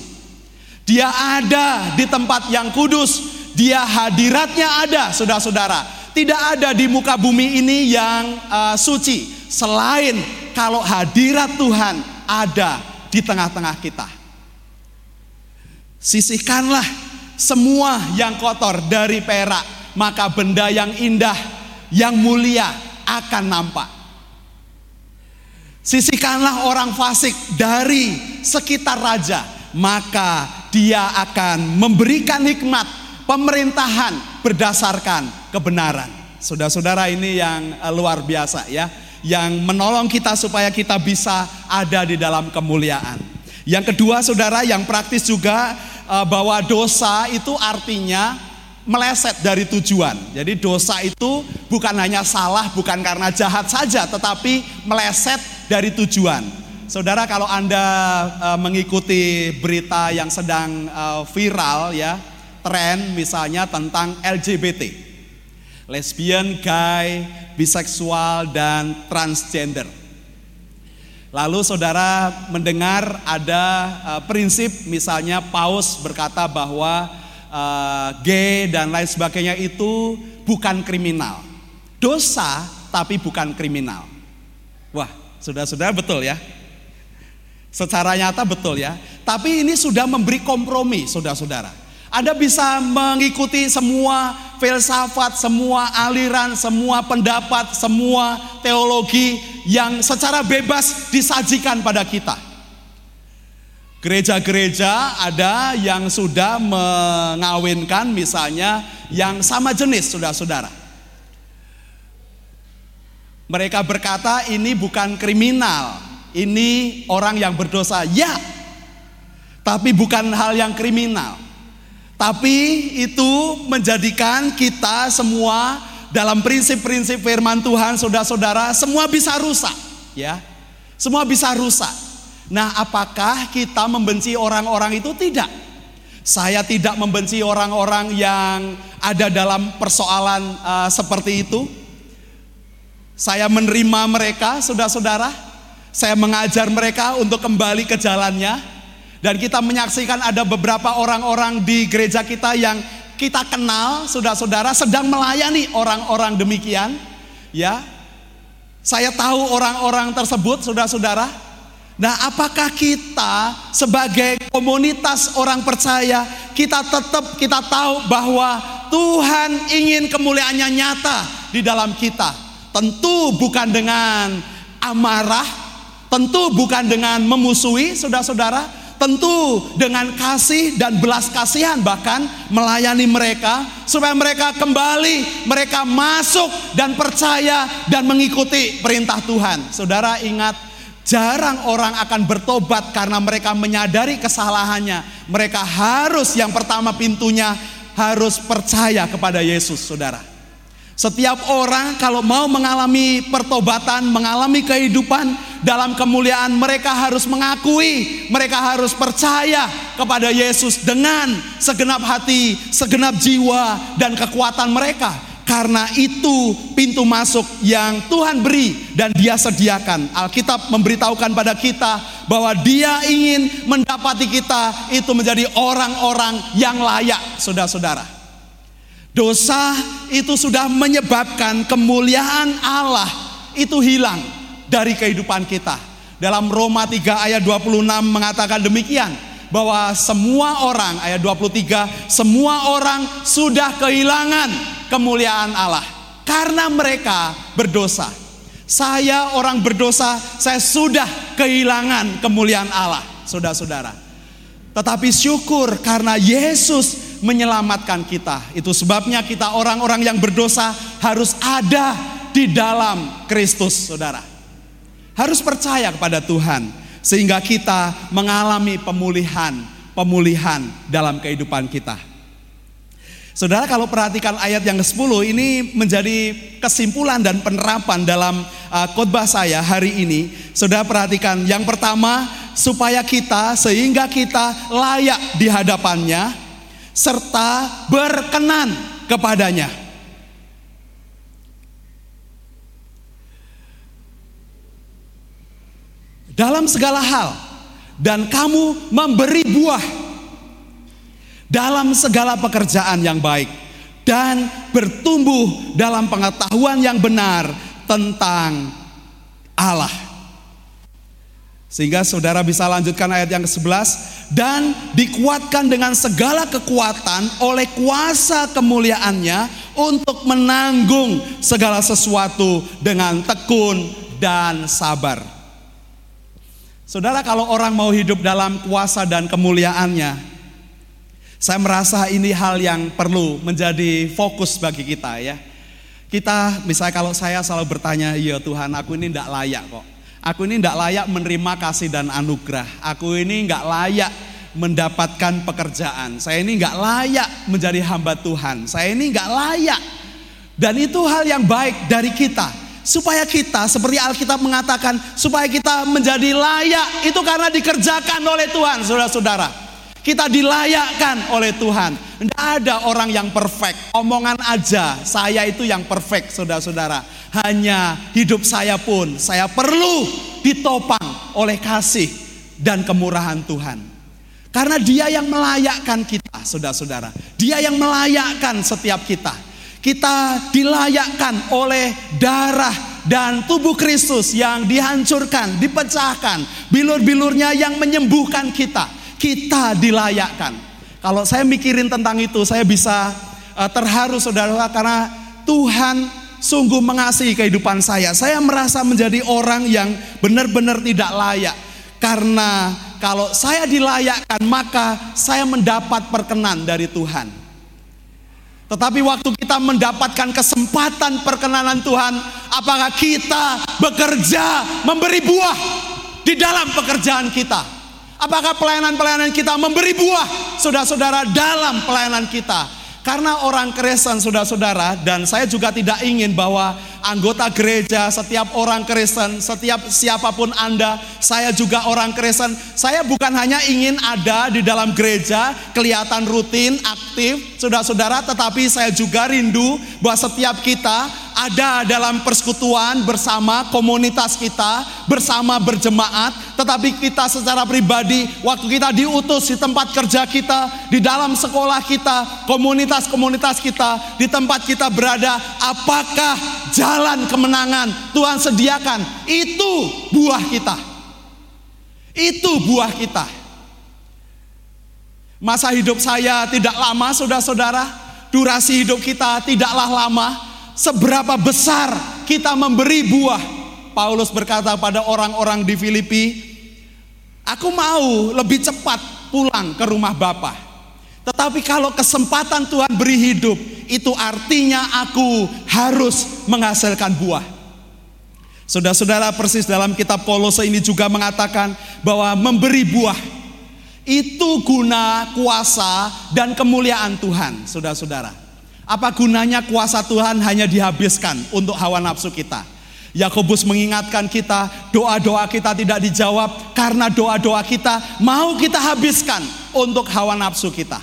Dia ada di tempat yang kudus, dia hadiratnya ada, saudara-saudara. Tidak ada di muka bumi ini yang uh, suci selain kalau hadirat Tuhan ada di tengah-tengah kita. Sisihkanlah semua yang kotor dari perak, maka benda yang indah, yang mulia akan nampak. Sisihkanlah orang fasik dari sekitar raja, maka dia akan memberikan hikmat pemerintahan berdasarkan kebenaran. Saudara-saudara ini yang eh, luar biasa ya, yang menolong kita supaya kita bisa ada di dalam kemuliaan. Yang kedua saudara yang praktis juga Eh, bahwa dosa itu artinya meleset dari tujuan. Jadi dosa itu bukan hanya salah, bukan karena jahat saja, tetapi meleset dari tujuan. Saudara kalau Anda uh, mengikuti berita yang sedang viral ya, tren misalnya tentang LGBT. Lesbian, gay, biseksual dan transgender Lalu saudara mendengar ada uh, prinsip misalnya Paus berkata bahwa uh, gay dan lain sebagainya itu bukan kriminal. Dosa tapi bukan kriminal. Wah, sudah-sudah betul ya. Secara nyata betul ya. Tapi ini sudah memberi kompromi saudara-saudara. Anda bisa mengikuti semua filsafat, semua aliran, semua pendapat, semua teologi yang secara bebas disajikan pada kita. Gereja-gereja ada yang sudah mengawinkan misalnya yang sama jenis, saudara-saudara. Mereka berkata ini bukan kriminal, ini orang yang berdosa. Ya, tapi bukan hal yang kriminal. Tapi itu menjadikan kita semua dalam prinsip-prinsip firman Tuhan, saudara-saudara, semua bisa rusak, ya. Semua bisa rusak. Nah, apakah kita membenci orang-orang itu? Tidak. Saya tidak membenci orang-orang yang ada dalam persoalan uh, seperti itu. Saya menerima mereka, saudara-saudara. Saya mengajar mereka untuk kembali ke jalannya. Dan kita menyaksikan ada beberapa orang-orang di gereja kita yang kita kenal, saudara-saudara sedang melayani orang-orang demikian. Ya, saya tahu orang-orang tersebut, saudara-saudara. Nah, apakah kita sebagai komunitas orang percaya, kita tetap kita tahu bahwa Tuhan ingin kemuliaannya nyata di dalam kita. Tentu bukan dengan amarah, tentu bukan dengan memusuhi saudara-saudara, tentu dengan kasih dan belas kasihan bahkan melayani mereka supaya mereka kembali, mereka masuk dan percaya dan mengikuti perintah Tuhan. Saudara ingat jarang orang akan bertobat karena mereka menyadari kesalahannya. Mereka harus yang pertama pintunya harus percaya kepada Yesus, saudara. Setiap orang kalau mau mengalami pertobatan, mengalami kehidupan dalam kemuliaan, mereka harus mengakui, mereka harus percaya kepada Yesus dengan segenap hati, segenap jiwa, dan kekuatan mereka. Karena itu pintu masuk yang Tuhan beri dan dia sediakan. Alkitab memberitahukan pada kita bahwa dia ingin mendapati kita itu menjadi orang-orang yang layak, saudara-saudara. Dosa itu sudah menyebabkan kemuliaan Allah itu hilang dari kehidupan kita. Dalam Roma 3 ayat 26 mengatakan demikian bahwa semua orang ayat 23 semua orang sudah kehilangan kemuliaan Allah karena mereka berdosa. Saya orang berdosa, saya sudah kehilangan kemuliaan Allah, saudara-saudara. Tetapi syukur karena Yesus menyelamatkan kita. Itu sebabnya kita orang-orang yang berdosa harus ada di dalam Kristus, saudara. Harus percaya kepada Tuhan sehingga kita mengalami pemulihan, pemulihan dalam kehidupan kita. Saudara kalau perhatikan ayat yang ke-10 ini menjadi kesimpulan dan penerapan dalam uh, khotbah saya hari ini. Saudara perhatikan yang pertama supaya kita sehingga kita layak di hadapannya serta berkenan kepadanya. Dalam segala hal dan kamu memberi buah dalam segala pekerjaan yang baik dan bertumbuh dalam pengetahuan yang benar tentang Allah. Sehingga saudara bisa lanjutkan ayat yang ke-11 dan dikuatkan dengan segala kekuatan oleh kuasa kemuliaannya untuk menanggung segala sesuatu dengan tekun dan sabar. Saudara kalau orang mau hidup dalam kuasa dan kemuliaannya, saya merasa ini hal yang perlu menjadi fokus bagi kita ya. Kita misalnya kalau saya selalu bertanya, ya Tuhan aku ini tidak layak kok. Aku ini tidak layak menerima kasih dan anugerah. Aku ini nggak layak mendapatkan pekerjaan. Saya ini nggak layak menjadi hamba Tuhan. Saya ini nggak layak. Dan itu hal yang baik dari kita. Supaya kita seperti Alkitab mengatakan supaya kita menjadi layak itu karena dikerjakan oleh Tuhan saudara-saudara. Kita dilayakkan oleh Tuhan. Tidak ada orang yang perfect. Omongan aja, saya itu yang perfect, saudara-saudara. Hanya hidup saya pun, saya perlu ditopang oleh kasih dan kemurahan Tuhan. Karena dia yang melayakkan kita, saudara-saudara. Dia yang melayakkan setiap kita. Kita dilayakkan oleh darah dan tubuh Kristus yang dihancurkan, dipecahkan, bilur-bilurnya yang menyembuhkan kita kita dilayakkan. Kalau saya mikirin tentang itu, saya bisa uh, terharu saudara karena Tuhan sungguh mengasihi kehidupan saya. Saya merasa menjadi orang yang benar-benar tidak layak. Karena kalau saya dilayakkan, maka saya mendapat perkenan dari Tuhan. Tetapi waktu kita mendapatkan kesempatan perkenanan Tuhan, apakah kita bekerja memberi buah di dalam pekerjaan kita? Apakah pelayanan-pelayanan kita memberi buah saudara-saudara dalam pelayanan kita? Karena orang Kristen saudara-saudara dan saya juga tidak ingin bahwa anggota gereja, setiap orang Kristen, setiap siapa pun Anda, saya juga orang Kristen. Saya bukan hanya ingin ada di dalam gereja, kelihatan rutin, aktif, saudara-saudara, tetapi saya juga rindu bahwa setiap kita ada dalam persekutuan bersama komunitas kita, bersama berjemaat, tetapi kita secara pribadi, waktu kita diutus di tempat kerja kita, di dalam sekolah kita, komunitas-komunitas kita, di tempat kita berada, apakah jalan kemenangan Tuhan sediakan? Itu buah kita. Itu buah kita. Masa hidup saya tidak lama, saudara-saudara. Durasi hidup kita tidaklah lama seberapa besar kita memberi buah. Paulus berkata pada orang-orang di Filipi, aku mau lebih cepat pulang ke rumah Bapa. Tetapi kalau kesempatan Tuhan beri hidup, itu artinya aku harus menghasilkan buah. Saudara-saudara persis dalam kitab Kolose ini juga mengatakan bahwa memberi buah Itu guna kuasa dan kemuliaan Tuhan, saudara-saudara. Apa gunanya kuasa Tuhan hanya dihabiskan untuk hawa nafsu kita? Yakobus mengingatkan kita, doa-doa kita tidak dijawab karena doa-doa kita mau kita habiskan untuk hawa nafsu kita.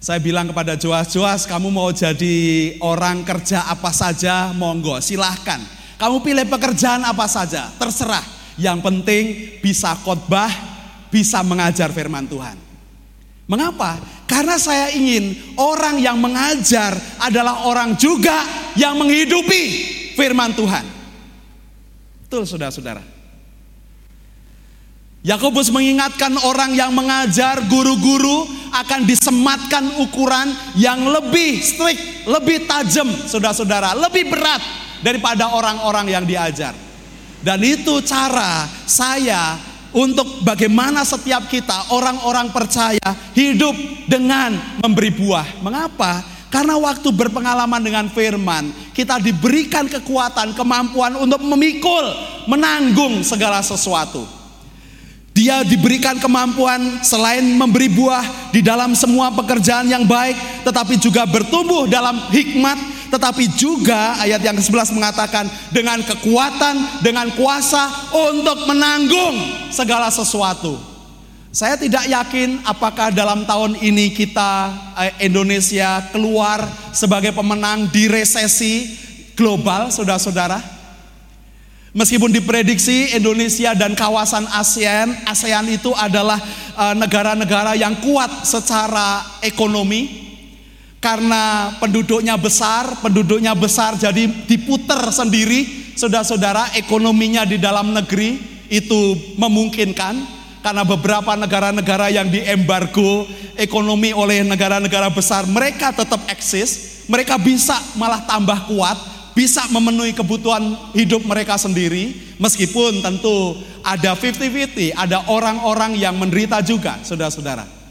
Saya bilang kepada Joas, Joas kamu mau jadi orang kerja apa saja, monggo silahkan. Kamu pilih pekerjaan apa saja, terserah. Yang penting bisa khotbah, bisa mengajar firman Tuhan. Mengapa? Karena saya ingin orang yang mengajar adalah orang juga yang menghidupi firman Tuhan. Betul saudara-saudara. Yakobus mengingatkan orang yang mengajar guru-guru akan disematkan ukuran yang lebih strict, lebih tajam, saudara-saudara, lebih berat daripada orang-orang yang diajar. Dan itu cara saya untuk bagaimana setiap kita orang-orang percaya hidup dengan memberi buah. Mengapa? Karena waktu berpengalaman dengan firman, kita diberikan kekuatan, kemampuan untuk memikul, menanggung segala sesuatu. Dia diberikan kemampuan selain memberi buah di dalam semua pekerjaan yang baik, tetapi juga bertumbuh dalam hikmat, tetapi juga ayat yang ke-11 mengatakan dengan kekuatan, dengan kuasa untuk menanggung segala sesuatu. Saya tidak yakin apakah dalam tahun ini kita eh, Indonesia keluar sebagai pemenang di resesi global, saudara-saudara. Meskipun diprediksi Indonesia dan kawasan ASEAN, ASEAN itu adalah eh, negara-negara yang kuat secara ekonomi karena penduduknya besar, penduduknya besar jadi diputer sendiri, saudara-saudara ekonominya di dalam negeri itu memungkinkan karena beberapa negara-negara yang diembargo ekonomi oleh negara-negara besar mereka tetap eksis, mereka bisa malah tambah kuat bisa memenuhi kebutuhan hidup mereka sendiri, meskipun tentu ada 50-50, ada orang-orang yang menderita juga, saudara-saudara.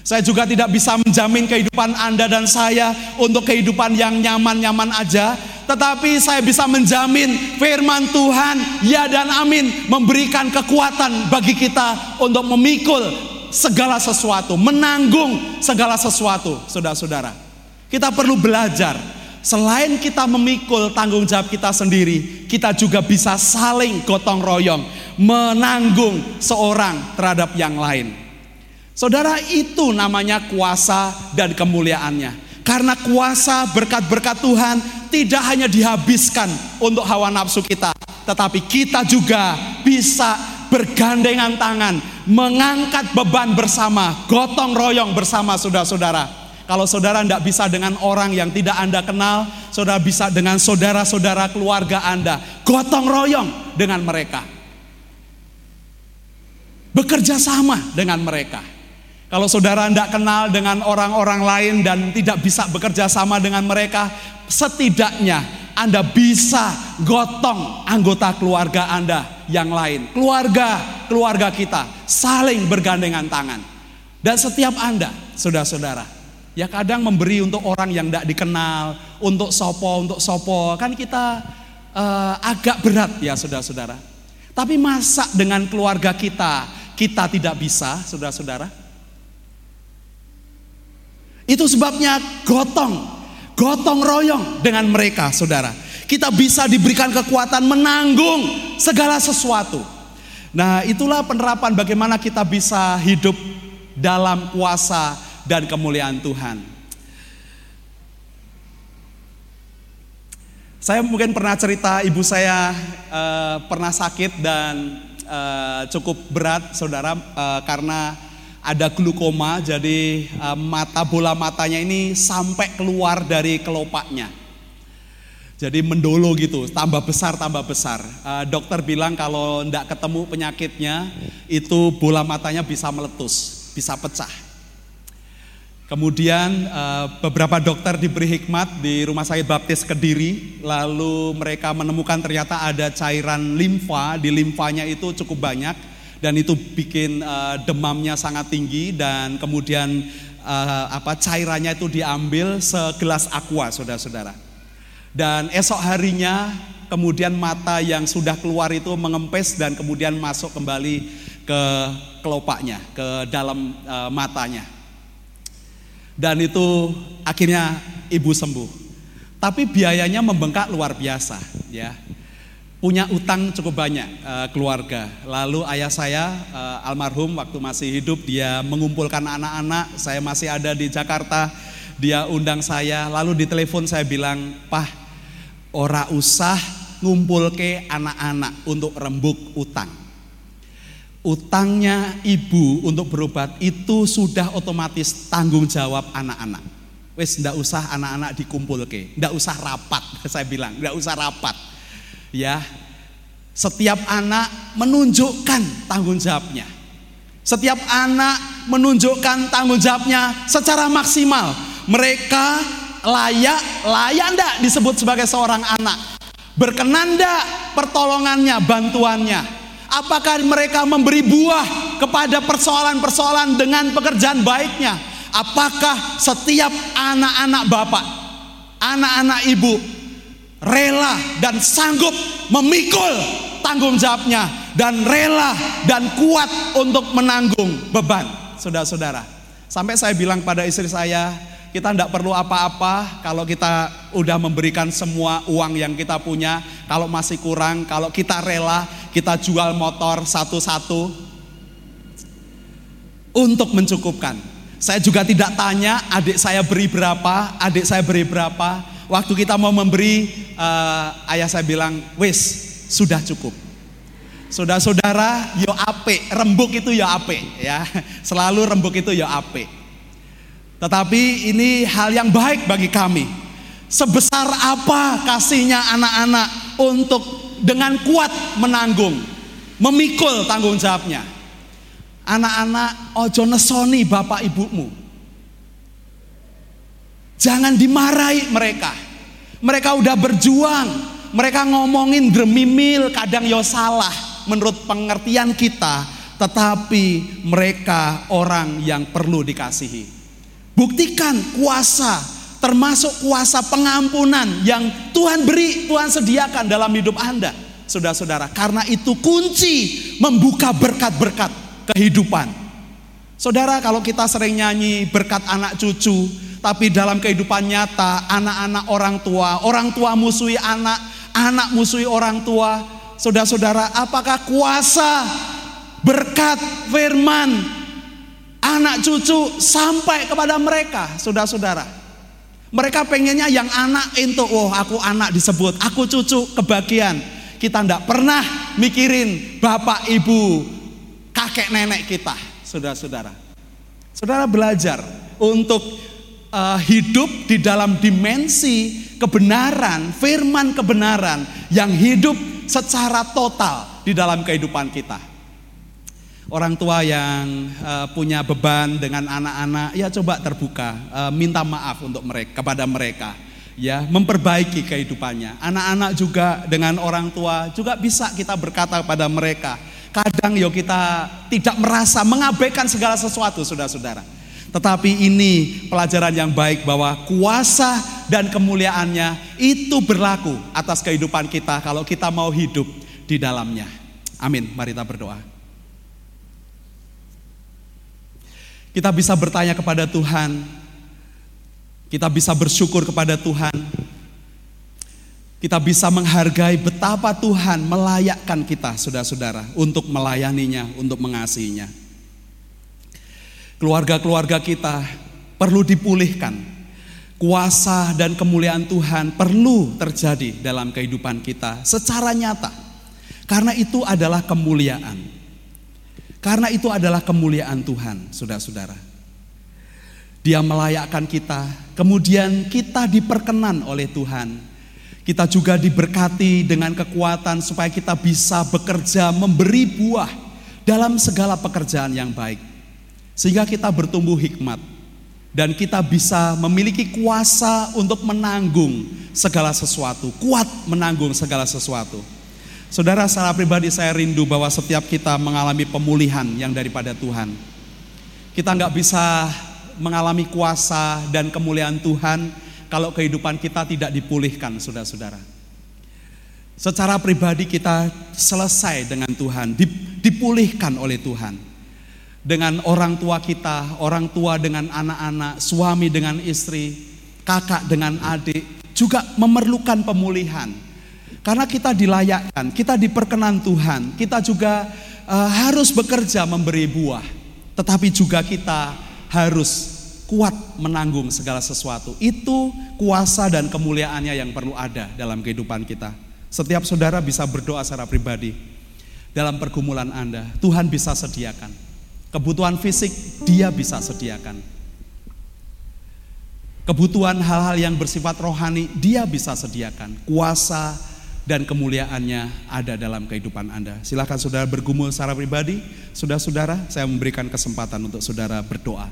Saya juga tidak bisa menjamin kehidupan Anda dan saya untuk kehidupan yang nyaman-nyaman aja, tetapi saya bisa menjamin firman Tuhan, ya dan amin, memberikan kekuatan bagi kita untuk memikul segala sesuatu, menanggung segala sesuatu, saudara-saudara. Kita perlu belajar Selain kita memikul tanggung jawab kita sendiri, kita juga bisa saling gotong royong, menanggung seorang terhadap yang lain. Saudara, itu namanya kuasa dan kemuliaannya. Karena kuasa berkat-berkat Tuhan tidak hanya dihabiskan untuk hawa nafsu kita, tetapi kita juga bisa bergandengan tangan, mengangkat beban bersama, gotong royong bersama saudara-saudara kalau saudara tidak bisa dengan orang yang tidak Anda kenal, saudara bisa dengan saudara-saudara keluarga Anda. Gotong royong dengan mereka. Bekerja sama dengan mereka. Kalau saudara tidak kenal dengan orang-orang lain dan tidak bisa bekerja sama dengan mereka, setidaknya Anda bisa gotong anggota keluarga Anda yang lain. Keluarga, keluarga kita saling bergandengan tangan. Dan setiap Anda, saudara-saudara, Ya kadang memberi untuk orang yang tidak dikenal, untuk sopo, untuk sopo, kan kita uh, agak berat ya saudara-saudara. Tapi masa dengan keluarga kita, kita tidak bisa saudara-saudara? Itu sebabnya gotong, gotong royong dengan mereka saudara. Kita bisa diberikan kekuatan menanggung segala sesuatu. Nah itulah penerapan bagaimana kita bisa hidup dalam kuasa dan kemuliaan Tuhan. Saya mungkin pernah cerita ibu saya uh, pernah sakit dan uh, cukup berat, saudara, uh, karena ada glukoma, jadi uh, mata bola matanya ini sampai keluar dari kelopaknya. Jadi mendolo gitu, tambah besar, tambah besar. Uh, dokter bilang kalau tidak ketemu penyakitnya, itu bola matanya bisa meletus, bisa pecah. Kemudian eh, beberapa dokter diberi hikmat di Rumah Sakit Baptis Kediri, lalu mereka menemukan ternyata ada cairan limfa, di limfanya itu cukup banyak dan itu bikin eh, demamnya sangat tinggi dan kemudian eh, apa cairannya itu diambil segelas aqua, Saudara-saudara. Dan esok harinya kemudian mata yang sudah keluar itu mengempes dan kemudian masuk kembali ke kelopaknya, ke dalam uh, matanya. Dan itu akhirnya ibu sembuh. Tapi biayanya membengkak luar biasa, ya. Punya utang cukup banyak uh, keluarga. Lalu ayah saya uh, almarhum waktu masih hidup dia mengumpulkan anak-anak. Saya masih ada di Jakarta. Dia undang saya. Lalu di telepon saya bilang, "Pah, ora usah ngumpul ke anak-anak untuk rembuk utang." utangnya ibu untuk berobat itu sudah otomatis tanggung jawab anak-anak. Wes ndak usah anak-anak dikumpul ke, ndak usah rapat, saya bilang, ndak usah rapat. Ya, setiap anak menunjukkan tanggung jawabnya. Setiap anak menunjukkan tanggung jawabnya secara maksimal. Mereka layak, layak ndak disebut sebagai seorang anak. Berkenan ndak pertolongannya, bantuannya Apakah mereka memberi buah kepada persoalan-persoalan dengan pekerjaan baiknya? Apakah setiap anak-anak bapak, anak-anak ibu rela dan sanggup memikul tanggung jawabnya dan rela dan kuat untuk menanggung beban, saudara-saudara. Sampai saya bilang pada istri saya, kita tidak perlu apa-apa kalau kita udah memberikan semua uang yang kita punya. Kalau masih kurang, kalau kita rela, kita jual motor satu-satu untuk mencukupkan. Saya juga tidak tanya adik saya beri berapa, adik saya beri berapa. Waktu kita mau memberi, uh, ayah saya bilang, wis sudah cukup. Saudara-saudara, yo ape, rembuk itu yo ape, ya. Selalu rembuk itu yo ape. Tetapi ini hal yang baik bagi kami. Sebesar apa kasihnya anak-anak untuk dengan kuat menanggung, memikul tanggung jawabnya. Anak-anak ojo nesoni bapak ibumu. Jangan dimarahi mereka. Mereka udah berjuang, mereka ngomongin dremimil kadang yo salah menurut pengertian kita, tetapi mereka orang yang perlu dikasihi. Buktikan kuasa, termasuk kuasa pengampunan yang Tuhan beri, Tuhan sediakan dalam hidup Anda, saudara-saudara. Karena itu kunci membuka berkat-berkat kehidupan. Saudara, kalau kita sering nyanyi berkat anak cucu, tapi dalam kehidupan nyata, anak-anak orang tua, orang tua musuhi anak, anak musuhi orang tua. Saudara-saudara, apakah kuasa berkat firman anak cucu sampai kepada mereka, saudara-saudara. Mereka pengennya yang anak itu, oh aku anak disebut, aku cucu kebagian. Kita tidak pernah mikirin bapak, ibu, kakek nenek kita, saudara-saudara. Saudara belajar untuk uh, hidup di dalam dimensi kebenaran, firman kebenaran yang hidup secara total di dalam kehidupan kita. Orang tua yang uh, punya beban dengan anak-anak ya coba terbuka uh, minta maaf untuk mereka kepada mereka ya memperbaiki kehidupannya. Anak-anak juga dengan orang tua juga bisa kita berkata pada mereka kadang yo kita tidak merasa mengabaikan segala sesuatu saudara-saudara tetapi ini pelajaran yang baik bahwa kuasa dan kemuliaannya itu berlaku atas kehidupan kita kalau kita mau hidup di dalamnya. Amin. Mari kita berdoa. Kita bisa bertanya kepada Tuhan, kita bisa bersyukur kepada Tuhan, kita bisa menghargai betapa Tuhan melayakkan kita, saudara-saudara, untuk melayaninya, untuk mengasihinya. Keluarga-keluarga kita perlu dipulihkan. Kuasa dan kemuliaan Tuhan perlu terjadi dalam kehidupan kita secara nyata, karena itu adalah kemuliaan. Karena itu adalah kemuliaan Tuhan, saudara-saudara. Dia melayakkan kita, kemudian kita diperkenan oleh Tuhan. Kita juga diberkati dengan kekuatan supaya kita bisa bekerja memberi buah dalam segala pekerjaan yang baik. Sehingga kita bertumbuh hikmat dan kita bisa memiliki kuasa untuk menanggung segala sesuatu, kuat menanggung segala sesuatu. Saudara secara pribadi saya rindu bahwa setiap kita mengalami pemulihan yang daripada Tuhan. Kita nggak bisa mengalami kuasa dan kemuliaan Tuhan kalau kehidupan kita tidak dipulihkan, saudara-saudara. Secara pribadi kita selesai dengan Tuhan, dipulihkan oleh Tuhan. Dengan orang tua kita, orang tua dengan anak-anak, suami dengan istri, kakak dengan adik, juga memerlukan pemulihan. Karena kita dilayakkan, kita diperkenan Tuhan, kita juga uh, harus bekerja memberi buah. Tetapi juga kita harus kuat menanggung segala sesuatu. Itu kuasa dan kemuliaannya yang perlu ada dalam kehidupan kita. Setiap saudara bisa berdoa secara pribadi dalam pergumulan Anda. Tuhan bisa sediakan. Kebutuhan fisik dia bisa sediakan. Kebutuhan hal-hal yang bersifat rohani dia bisa sediakan. Kuasa dan kemuliaannya ada dalam kehidupan Anda. Silakan saudara bergumul secara pribadi. Saudara-saudara, saya memberikan kesempatan untuk saudara berdoa.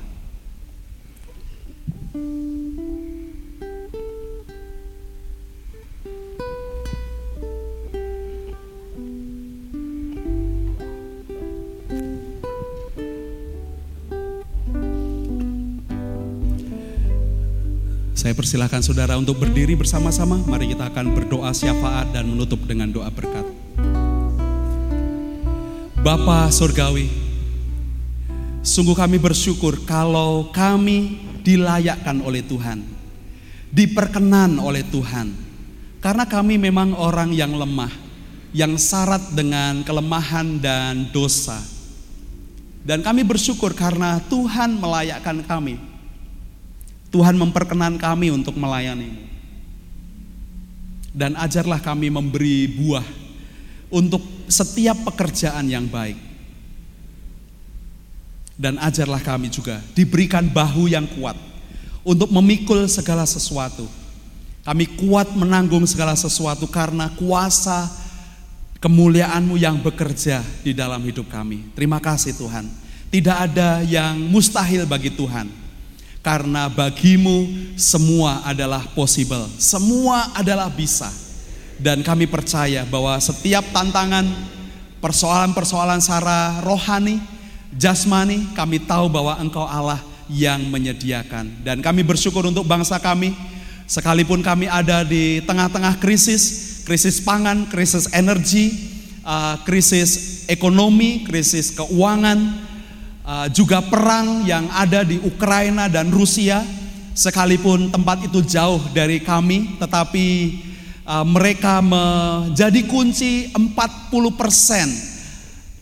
Saya persilahkan saudara untuk berdiri bersama-sama. Mari kita akan berdoa syafaat dan menutup dengan doa berkat. Bapa Surgawi, sungguh kami bersyukur kalau kami dilayakkan oleh Tuhan, diperkenan oleh Tuhan. Karena kami memang orang yang lemah, yang syarat dengan kelemahan dan dosa. Dan kami bersyukur karena Tuhan melayakkan kami Tuhan memperkenan kami untuk melayani. Dan ajarlah kami memberi buah untuk setiap pekerjaan yang baik. Dan ajarlah kami juga diberikan bahu yang kuat untuk memikul segala sesuatu. Kami kuat menanggung segala sesuatu karena kuasa kemuliaanmu yang bekerja di dalam hidup kami. Terima kasih Tuhan. Tidak ada yang mustahil bagi Tuhan. Karena bagimu semua adalah possible, semua adalah bisa. Dan kami percaya bahwa setiap tantangan, persoalan-persoalan secara rohani, jasmani, kami tahu bahwa Engkau Allah yang menyediakan. Dan kami bersyukur untuk bangsa kami, sekalipun kami ada di tengah-tengah krisis, krisis pangan, krisis energi, uh, krisis ekonomi, krisis keuangan, uh, juga perang yang ada di Ukraina dan Rusia, sekalipun tempat itu jauh dari kami, tetapi uh, mereka menjadi kunci 40%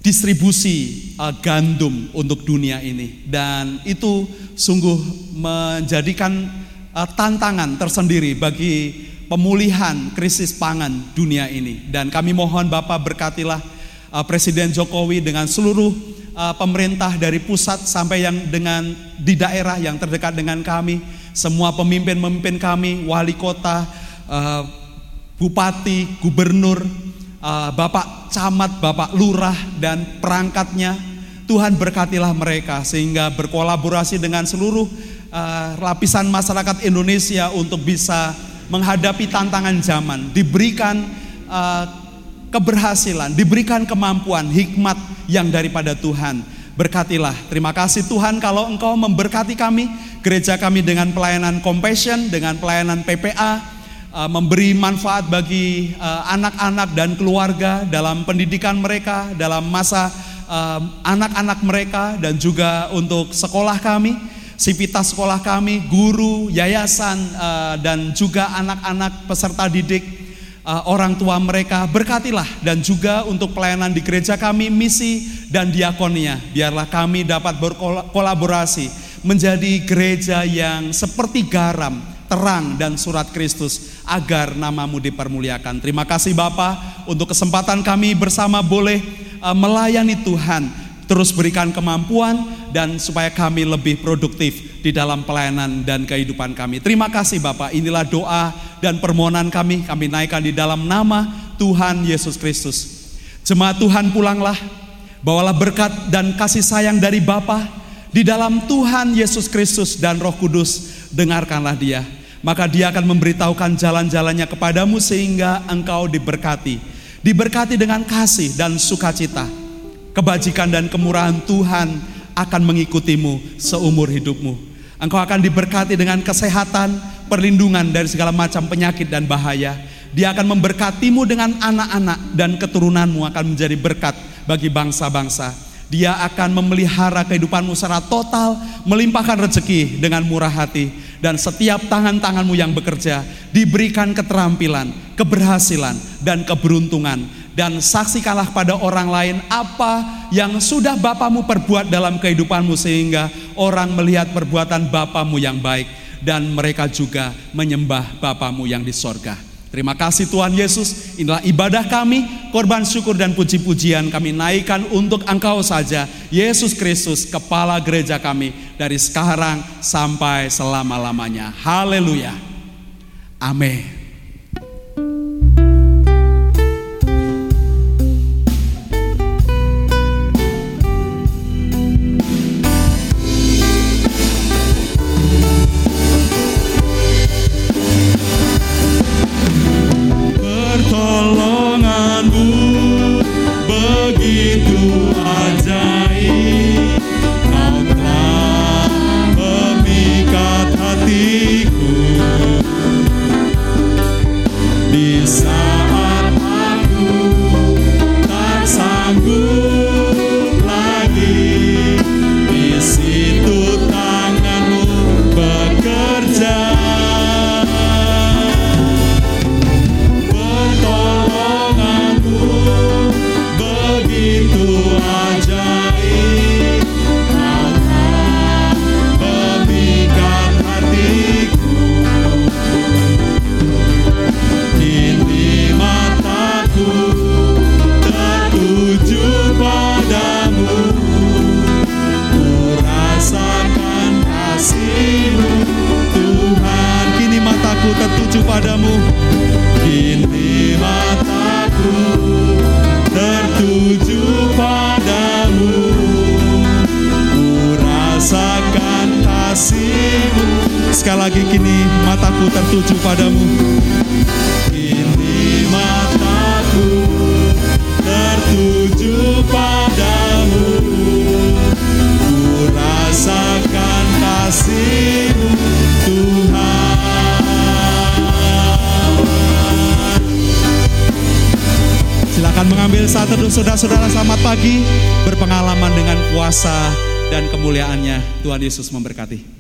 distribusi uh, gandum untuk dunia ini. Dan itu sungguh menjadikan uh, tantangan tersendiri bagi pemulihan krisis pangan dunia ini. Dan kami mohon Bapak berkatilah Presiden Jokowi dengan seluruh uh, pemerintah dari pusat sampai yang dengan di daerah yang terdekat dengan kami, semua pemimpin-pemimpin kami, wali kota, uh, bupati, gubernur, uh, bapak camat, bapak lurah dan perangkatnya. Tuhan berkatilah mereka sehingga berkolaborasi dengan seluruh uh, lapisan masyarakat Indonesia untuk bisa menghadapi tantangan zaman, diberikan uh, keberhasilan, diberikan kemampuan, hikmat yang daripada Tuhan. Berkatilah. Terima kasih Tuhan kalau Engkau memberkati kami, gereja kami dengan pelayanan compassion, dengan pelayanan PPA, uh, memberi manfaat bagi uh, anak-anak dan keluarga dalam pendidikan mereka, dalam masa uh, anak-anak mereka dan juga untuk sekolah kami, sivitas sekolah kami, guru, yayasan dan juga anak-anak peserta didik uh, orang tua mereka, berkatilah dan juga untuk pelayanan di gereja kami, misi dan diakonia. Biarlah kami dapat berkolaborasi menjadi gereja yang seperti garam, terang dan surat Kristus agar namamu dipermuliakan. Terima kasih Bapak untuk kesempatan kami bersama boleh uh, melayani Tuhan. Terus berikan kemampuan dan supaya kami lebih produktif di dalam pelayanan dan kehidupan kami. Terima kasih Bapak, inilah doa dan permohonan kami, kami naikkan di dalam nama Tuhan Yesus Kristus. Jemaat Tuhan pulanglah, bawalah berkat dan kasih sayang dari Bapa di dalam Tuhan Yesus Kristus dan Roh Kudus, dengarkanlah dia. Maka dia akan memberitahukan jalan-jalannya kepadamu sehingga engkau diberkati. Diberkati dengan kasih dan sukacita kebajikan dan kemurahan Tuhan akan mengikutimu seumur hidupmu. Engkau akan diberkati dengan kesehatan, perlindungan dari segala macam penyakit dan bahaya. Dia akan memberkatimu dengan anak-anak dan keturunanmu akan menjadi berkat bagi bangsa-bangsa. Dia akan memelihara kehidupanmu secara total, melimpahkan rezeki dengan murah hati, dan setiap tangan-tanganmu yang bekerja diberikan keterampilan, keberhasilan, dan keberuntungan. Dan saksikanlah pada orang lain apa yang sudah Bapamu perbuat dalam kehidupanmu sehingga orang melihat perbuatan Bapamu yang baik dan mereka juga menyembah Bapamu yang di sorga. Terima kasih Tuhan Yesus, inilah ibadah kami, korban syukur dan puji-pujian kami naikkan untuk Engkau saja, Yesus Kristus, Kepala Gereja kami, dari sekarang sampai selama-lamanya. Haleluya. Amin. Yesus memberkati.